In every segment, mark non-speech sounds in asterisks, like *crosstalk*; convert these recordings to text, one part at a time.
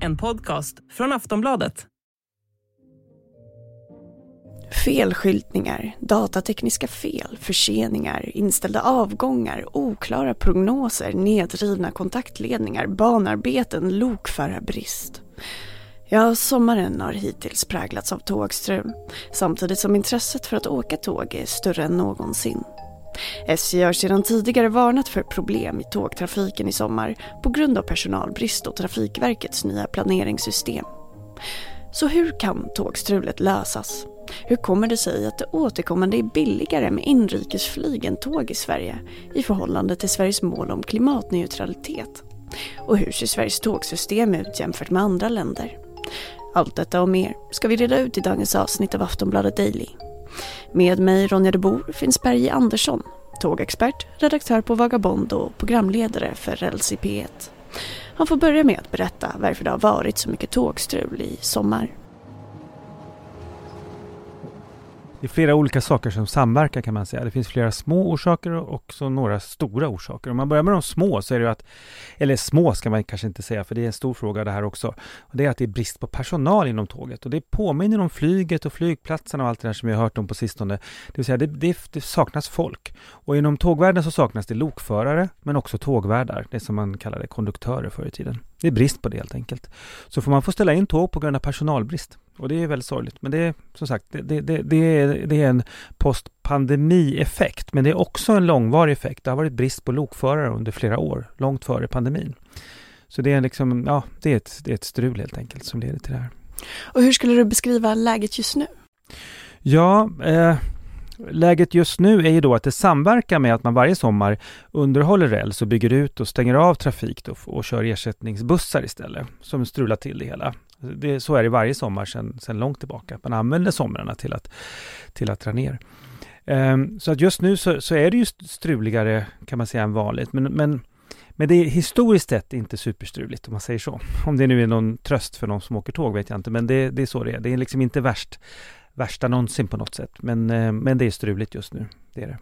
En podcast från Aftonbladet. Felskyltningar, datatekniska fel, förseningar, inställda avgångar, oklara prognoser, nedrivna kontaktledningar, banarbeten, lokförarbrist. Ja, sommaren har hittills präglats av tågstrul samtidigt som intresset för att åka tåg är större än någonsin. SJ har sedan tidigare varnat för problem i tågtrafiken i sommar på grund av personalbrist och Trafikverkets nya planeringssystem. Så hur kan tågstrulet lösas? Hur kommer det sig att det återkommande är billigare med inrikesflyg än tåg i Sverige i förhållande till Sveriges mål om klimatneutralitet? Och hur ser Sveriges tågsystem ut jämfört med andra länder? Allt detta och mer ska vi reda ut i dagens avsnitt av Aftonbladet Daily. Med mig Ronja de Bor finns Berge Andersson, tågexpert, redaktör på Vagabond och programledare för Räls i P1. Han får börja med att berätta varför det har varit så mycket tågstrul i sommar. Det är flera olika saker som samverkar kan man säga. Det finns flera små orsaker och också några stora orsaker. Om man börjar med de små så är det ju att, eller små ska man kanske inte säga för det är en stor fråga det här också. Och det är att det är brist på personal inom tåget och det påminner om flyget och flygplatserna och allt det där som vi har hört om på sistone. Det vill säga det, det, det saknas folk. Och inom tågvärlden så saknas det lokförare men också tågvärdar, det som man kallade konduktörer förr i tiden. Det är brist på det helt enkelt. Så får man få ställa in tåg på grund av personalbrist. Och det är väldigt sorgligt. Men det är som sagt, det, det, det, är, det är en postpandemi-effekt. Men det är också en långvarig effekt. Det har varit brist på lokförare under flera år, långt före pandemin. Så det är liksom, ja, det är ett, det är ett strul helt enkelt som leder till det här. Och hur skulle du beskriva läget just nu? Ja, eh, läget just nu är ju då att det samverkar med att man varje sommar underhåller räls och bygger ut och stänger av trafik då, och kör ersättningsbussar istället, som strular till det hela. Det, så är det varje sommar sedan, långt tillbaka. Man använder somrarna till att, till att dra ner. Um, så att just nu så, så, är det ju struligare kan man säga än vanligt. Men, men, men det är historiskt sett inte superstruligt om man säger så. Om det nu är någon tröst för någon som åker tåg vet jag inte. Men det, det är så det är. Det är liksom inte värst, värsta någonsin på något sätt. Men, uh, men det är struligt just nu. Det är det.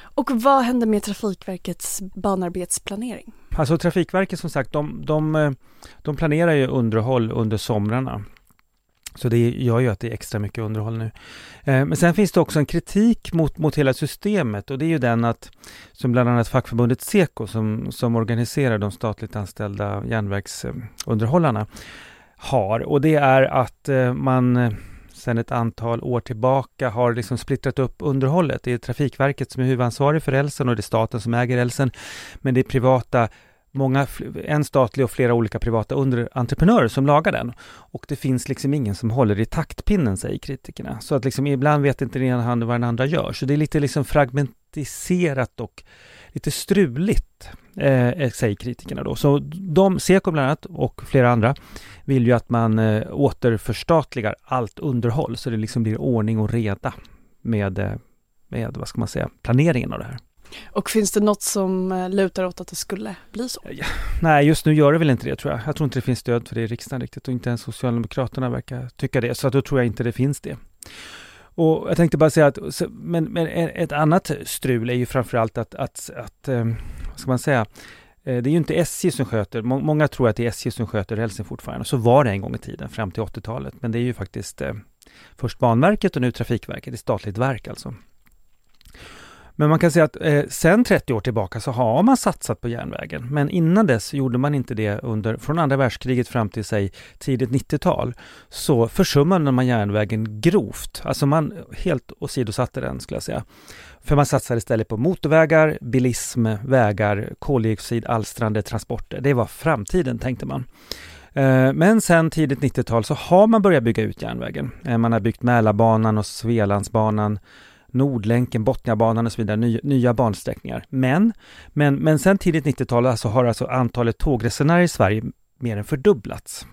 Och vad händer med Trafikverkets banarbetsplanering? Alltså Trafikverket som sagt, de, de, eh, de planerar ju underhåll under somrarna. Så det gör ju att det är extra mycket underhåll nu. Eh, men sen finns det också en kritik mot, mot hela systemet och det är ju den att, som bland annat fackförbundet Seko som, som organiserar de statligt anställda järnvägsunderhållarna har och det är att eh, man eh, sedan ett antal år tillbaka har liksom splittrat upp underhållet. Det är Trafikverket som är huvudansvarig för rälsen och det är staten som äger rälsen. Men det är privata många, en statlig och flera olika privata underentreprenörer som lagar den. Och det finns liksom ingen som håller i taktpinnen, säger kritikerna. Så att liksom ibland vet inte den ena handen vad den andra gör. Så det är lite liksom fragmentiserat och lite struligt, eh, eh säger kritikerna då. Så de, Seko bland annat och flera andra, vill ju att man eh, återförstatligar allt underhåll så det liksom blir ordning och reda med, eh, med, vad ska man säga, planeringen av det här. Och finns det något som eh, lutar åt att det skulle bli så? Ja, nej, just nu gör det väl inte det tror jag. Jag tror inte det finns stöd för det i riksdagen riktigt och inte ens Socialdemokraterna verkar tycka det. Så då tror jag inte det finns det. Och jag tänkte bara säga att, men, men e, ett annat strul är ju framförallt att, att, att eh, vad ska man säga, eh, det är ju inte SJ som sköter, många tror att det är SJ som sköter rälsen fortfarande. Så var det en gång i tiden, fram till 80-talet. Men det är ju faktiskt först Banverket och nu Trafikverket, ett statligt verk alltså. Men man kan säga att eh, sen 30 år tillbaka så har man satsat på järnvägen. Men innan dess gjorde man inte det under, från andra världskriget fram till sig tidigt 90-tal. Så försummade man järnvägen grovt. Alltså man helt åsidosatte den skulle jag säga. För man satsade istället på motorvägar, bilism, vägar, koldioxidalstrande transporter. Det var framtiden tänkte man. Eh, men sen tidigt 90-tal så har man börjat bygga ut järnvägen. Eh, man har byggt Mälarbanan och Svealandsbanan Nordlänken, Botniabanan och så vidare, nya, nya bansträckningar. Men, men, men sen tidigt 90-tal alltså har alltså antalet tågresenärer i Sverige mer än fördubblats.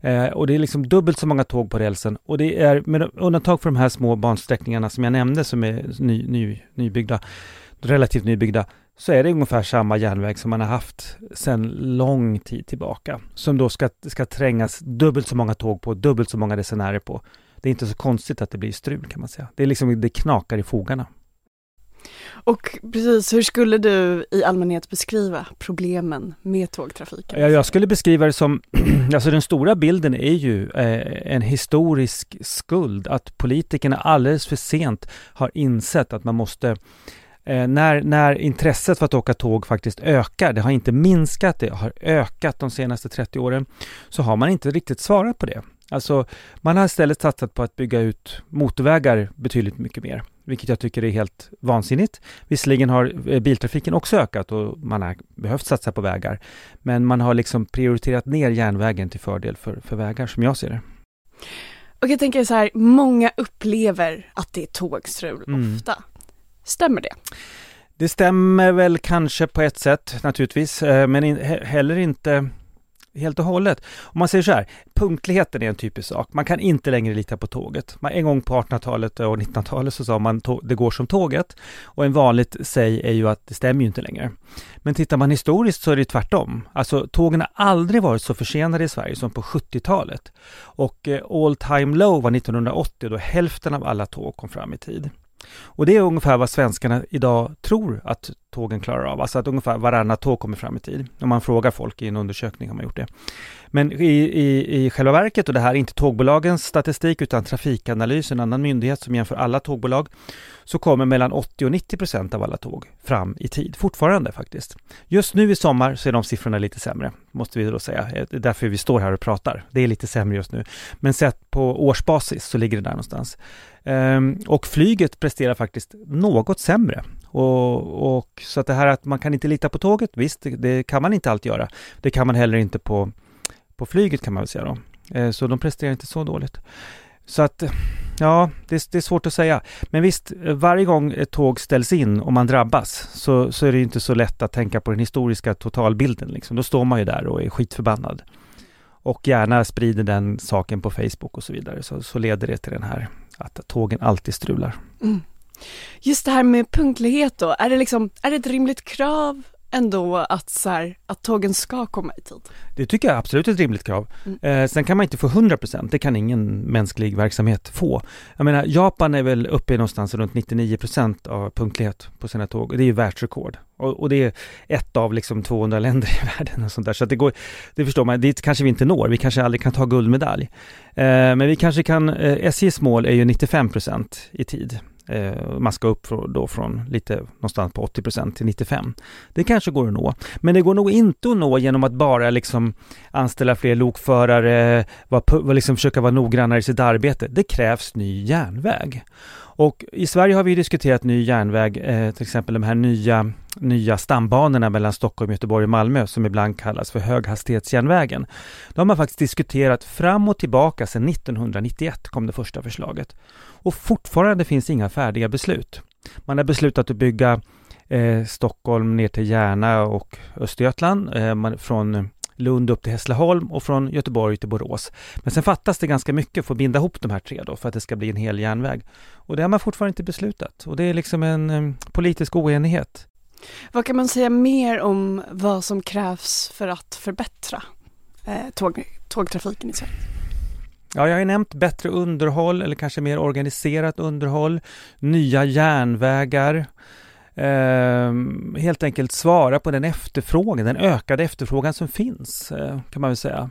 Eh, och det är liksom dubbelt så många tåg på rälsen och det är med undantag för de här små bansträckningarna som jag nämnde som är ny, ny, nybyggda, relativt nybyggda, så är det ungefär samma järnväg som man har haft sedan lång tid tillbaka. Som då ska, ska trängas dubbelt så många tåg på, dubbelt så många resenärer på det är inte så konstigt att det blir strul kan man säga. Det är liksom, det knakar i fogarna. Och precis, hur skulle du i allmänhet beskriva problemen med tågtrafiken? Ja, jag skulle beskriva det som, *clears throat* alltså den stora bilden är ju eh, en historisk skuld, att politikerna alldeles för sent har insett att man måste eh, när, när intresset för att åka tåg faktiskt ökar, det har inte minskat, det har ökat de senaste 30 åren, så har man inte riktigt svarat på det. Alltså, man har istället satsat på att bygga ut motorvägar betydligt mycket mer, vilket jag tycker är helt vansinnigt. Visserligen har eh, biltrafiken också ökat och man har behövt satsa på vägar, men man har liksom prioriterat ner järnvägen till fördel för, för vägar, som jag ser det. Och jag tänker så här, många upplever att det är tågstrul mm. ofta. Stämmer det? Det stämmer väl kanske på ett sätt naturligtvis, eh, men heller inte helt och hållet. Om man säger så här, punktligheten är en typisk sak. Man kan inte längre lita på tåget. en gång på 1800-talet och 1900-talet så sa man det går som tåget. Och en vanligt säg är ju att det stämmer ju inte längre. Men tittar man historiskt så är det tvärtom. Alltså tågen har aldrig varit så försenade i Sverige som på 70-talet. Och eh, all time low var 1980 då hälften av alla tåg kom fram i tid. Och det är ungefär vad svenskarna idag tror att tågen klarar av. Alltså att ungefär varannat tåg kommer fram i tid. Om man frågar folk i en undersökning har man gjort det. Men i, i, i själva verket, och det här är inte tågbolagens statistik utan Trafikanalys, en annan myndighet som jämför alla tågbolag, så kommer mellan 80 och 90 procent av alla tåg fram i tid, fortfarande faktiskt. Just nu i sommar så är de siffrorna lite sämre, måste vi då säga. Det är därför vi står här och pratar. Det är lite sämre just nu. Men sett på årsbasis så ligger det där någonstans. Ehm, och flyget presterar faktiskt något sämre. Och, och, så att det här att man kan inte lita på tåget, visst, det, det, kan man inte alltid göra. Det kan man heller inte på, på flyget kan man väl säga då. Ehm, så de presterar inte så dåligt. Så att, ja, det, det, är svårt att säga. Men visst, varje gång ett tåg ställs in och man drabbas så, så är det inte så lätt att tänka på den historiska totalbilden. Liksom. Då står man ju där och är skitförbannad. Och gärna sprider den saken på Facebook och så vidare. Så, så leder det till den här att tågen alltid strular. Mm. Just det här med punktlighet då, är det, liksom, är det ett rimligt krav ändå att, så här, att tågen ska komma i tid? Det tycker jag absolut är ett rimligt krav. Mm. Eh, sen kan man inte få 100%, det kan ingen mänsklig verksamhet få. Jag menar, Japan är väl uppe i någonstans runt 99% av punktlighet på sina tåg. Det är ju världsrekord. Och, och, det är ett av liksom 200 länder i *laughs* världen och sånt där. Så det går, det förstår man, dit kanske vi inte når. Vi kanske aldrig kan ta guldmedalj. Eh, men vi kanske kan, eh, SJs mål är ju 95% i tid. Eh, Man ska upp då från lite någonstans på 80% till 95. Det kanske går att nå, men det går nog inte att nå genom att bara liksom anställa fler lokförare, var, liksom försöka vara noggrannare i sitt arbete. Det krävs ny järnväg. Och i Sverige har vi diskuterat ny järnväg, eh, till exempel de här nya, nya stambanorna mellan Stockholm, Göteborg och Malmö som ibland kallas för höghastighetsjärnvägen. De har man faktiskt diskuterat fram och tillbaka sedan 1991 kom det första förslaget. Och fortfarande finns inga färdiga beslut. Man har beslutat att bygga eh, Stockholm ner till Järna och Östergötland eh, man, från Lund upp till Hässleholm och från Göteborg till Borås. Men sen fattas det ganska mycket för att binda ihop de här tre då, för att det ska bli en hel järnväg. Och det har man fortfarande inte beslutat och det är liksom en eh, politisk oenighet. Vad kan man säga mer om vad som krävs för att förbättra eh, tåg, tågtrafiken i Sverige? Ja, jag har ju nämnt bättre underhåll eller kanske mer organiserat underhåll, nya järnvägar, eh, helt enkelt svara på den efterfrågan, den ökade efterfrågan som finns, eh, kan man väl säga.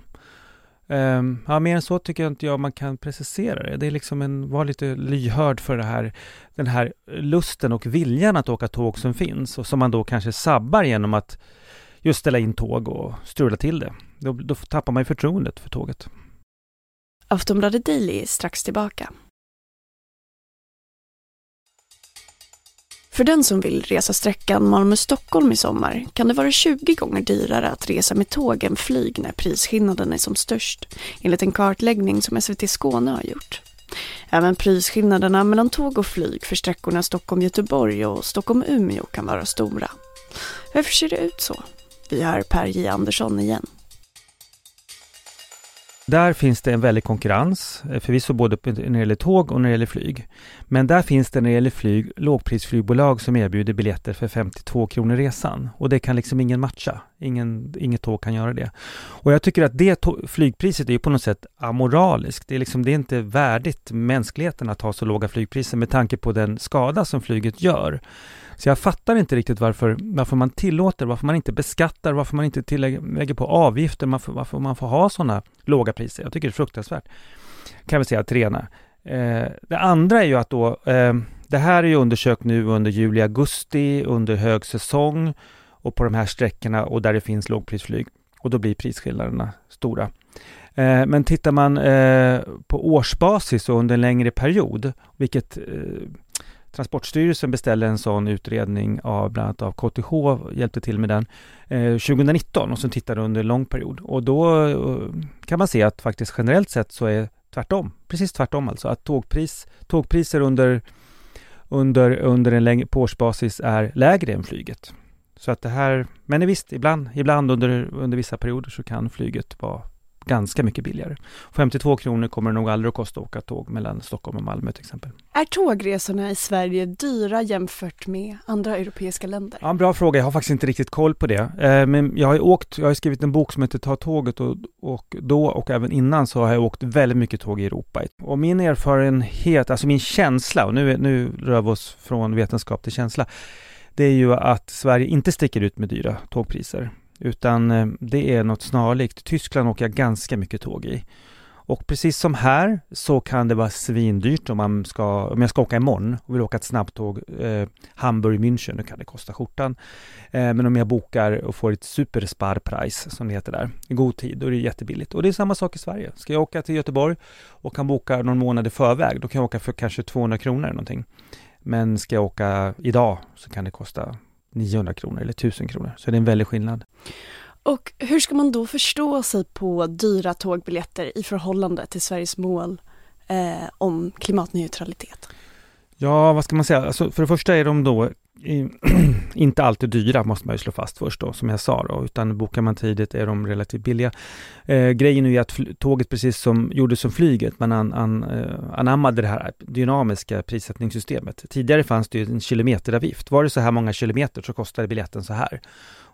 Um, ja, mer än så tycker jag inte jag man kan precisera det. Det är liksom en, var lite lyhörd för det här, den här lusten och viljan att åka tåg som finns och som man då kanske sabbar genom att just ställa in tåg och strula till det. Då, då tappar man ju förtroendet för tåget. Aftonbladet Daily är strax tillbaka. För den som vill resa sträckan Malmö-Stockholm i sommar kan det vara 20 gånger dyrare att resa med tåg än flyg när prisskillnaden är som störst, enligt en kartläggning som SVT Skåne har gjort. Även prisskillnaderna mellan tåg och flyg för sträckorna Stockholm-Göteborg och Stockholm-Umeå kan vara stora. Varför ser det ut så? Vi hör Per J Andersson igen. Där finns det en väldig konkurrens, eh, förvisso både när det gäller tåg och när det gäller flyg. Men där finns det när det gäller flyg lågprisflygbolag som erbjuder biljetter för 52 kronor resan. Och det kan liksom ingen matcha. Ingen, inget tåg kan göra det. Och jag tycker att det flygpriset är på något sätt amoraliskt. Det är, liksom, det är inte värdigt mänskligheten att ha så låga flygpriser med tanke på den skada som flyget gör. Så jag fattar inte riktigt varför, varför man tillåter, varför man inte beskattar, varför man inte tillägger, lägger på avgifter, varför, varför man får ha sådana låga priser. Jag tycker det är fruktansvärt. Kan vi säga att rena. Eh, det andra är ju att då, eh, det här är ju undersökt nu under juli, augusti, under högsäsong och på de här sträckorna och där det finns lågprisflyg. Och då blir prisskillnaderna stora. Eh, men tittar man eh, på årsbasis och under en längre period, vilket eh, Transportstyrelsen beställde en sån utredning av bland annat av KTH, hjälpte till med den, eh, 2019 och sen tittade under en lång period. Och då eh, kan man se att faktiskt generellt sett så är tvärtom, precis tvärtom alltså, att tågpris, tågpriser under, under, under en längre, på årsbasis är lägre än flyget. Så att det här, men visst, ibland, ibland under, under vissa perioder så kan flyget vara ganska mycket billigare. 52 kronor kommer det nog aldrig att kosta att åka tåg mellan Stockholm och Malmö till exempel. Är tågresorna i Sverige dyra jämfört med andra europeiska länder? Ja, en bra fråga. Jag har faktiskt inte riktigt koll på det. Eh, men jag har åkt, jag har skrivit en bok som heter Ta tåget och, och då och även innan så har jag åkt väldigt mycket tåg i Europa. Och min erfarenhet, alltså min känsla, och nu, nu rör vi oss från vetenskap till känsla, det är ju att Sverige inte sticker ut med dyra tågpriser. Utan eh, det är något snarlikt. Tyskland åker jag ganska mycket tåg i. Och precis som här så kan det vara svindyrt om, man ska, om jag ska åka imorgon och vill åka ett snabbtåg eh, Hamburg-München, då kan det kosta skjortan. Eh, men om jag bokar och får ett supersparpris som det heter där, i god tid, då är det jättebilligt. Och det är samma sak i Sverige. Ska jag åka till Göteborg och kan boka någon månad i förväg, då kan jag åka för kanske 200 kronor eller någonting. Men ska jag åka idag så kan det kosta 900 kronor eller 1000 kronor. Så det är en väldig skillnad. Och hur ska man då förstå sig på dyra tågbiljetter i förhållande till Sveriges mål eh, om klimatneutralitet? Ja, vad ska man säga? Alltså, för det första är de då *clears throat* inte alltid dyra, måste man ju slå fast först då, som jag sa då, utan bokar man tidigt är de relativt billiga. Eh, grejen är ju att tåget, precis som gjordes som flyget, man an, an, eh, anammade det här dynamiska prissättningssystemet. Tidigare fanns det ju en kilometeravgift. Var det så här många kilometer så kostade biljetten så här.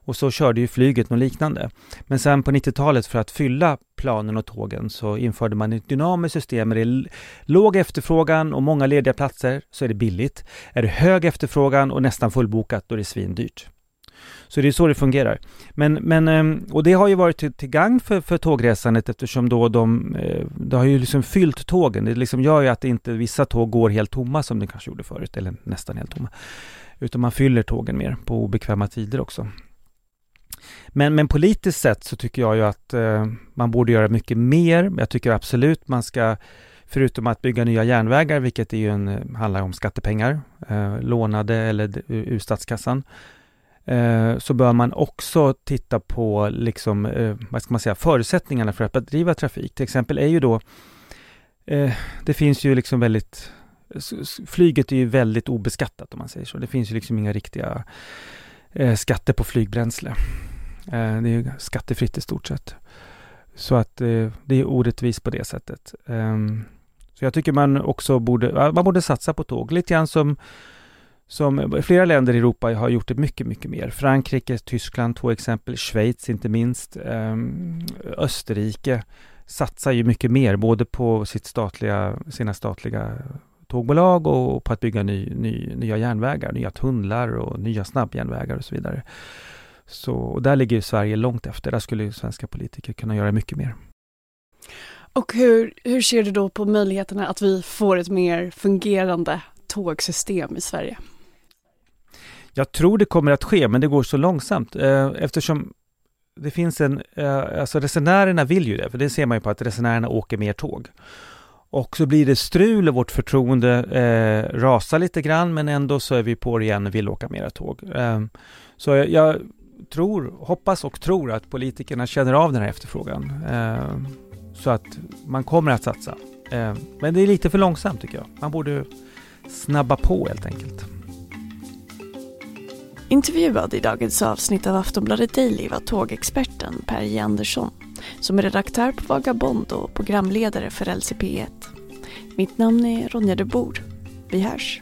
Och så körde ju flyget något liknande. Men sen på 90-talet för att fylla planen och tågen så införde man ett dynamiskt system. Är det låg efterfrågan och många lediga platser så är det billigt. Är det hög efterfrågan och nästan fullbokat då är det svindyrt. Så det är så det fungerar. Men, men, ehm, och det har ju varit till, till gang för, för tågresandet eftersom då de, eh, det har ju liksom fyllt tågen. Det liksom gör ju att inte vissa tåg går helt tomma som de kanske gjorde förut, eller nästan helt tomma. Utan man fyller tågen mer på obekväma tider också. Men, men politiskt sett så tycker jag ju att eh, man borde göra mycket mer. Jag tycker absolut man ska, förutom att bygga nya järnvägar, vilket är ju en, eh, handlar om skattepengar, eh, lånade eller ur statskassan, eh, så bör man också titta på liksom, eh, vad ska man säga, förutsättningarna för att bedriva trafik. Till exempel är ju då, eh, det finns ju liksom väldigt, flyget är ju väldigt obeskattat om man säger så. Det finns ju liksom inga riktiga skatter på flygbränsle. Eh, det är skattefritt i stort sett. Så att eh, det är orättvist på det sättet. Ehm, så jag tycker man också borde, man borde satsa på tåg. Lite grann som, som flera länder i Europa har gjort det mycket, mycket mer. Frankrike, Tyskland, två exempel. Schweiz inte minst. Ehm, Österrike satsar ju mycket mer, både på sitt statliga, sina statliga tågbolag och på att bygga ny, ny, nya järnvägar, nya tunnlar och nya snabbjärnvägar och så vidare. Så och där ligger Sverige långt efter. Där skulle svenska politiker kunna göra mycket mer. Och hur, hur ser du då på möjligheterna att vi får ett mer fungerande tågsystem i Sverige? Jag tror det kommer att ske, men det går så långsamt eh, eftersom det finns en, eh, alltså resenärerna vill ju det, för det ser man ju på att resenärerna åker mer tåg. Och så blir det strul och vårt förtroende eh, rasar lite grann, men ändå så är vi på det igen och vill åka mera tåg. Eh, så jag, jag, tror, hoppas och tror att politikerna känner av den här efterfrågan. Eh, så att man kommer att satsa. Eh, men det är lite för långsamt tycker jag. Man borde snabba på helt enkelt. Intervjuad i dagens avsnitt av Aftonbladet Daily var tågexperten Per J Andersson som är redaktör på Vagabond och programledare för LCP1. Mitt namn är Ronja de Bor. Vi hörs!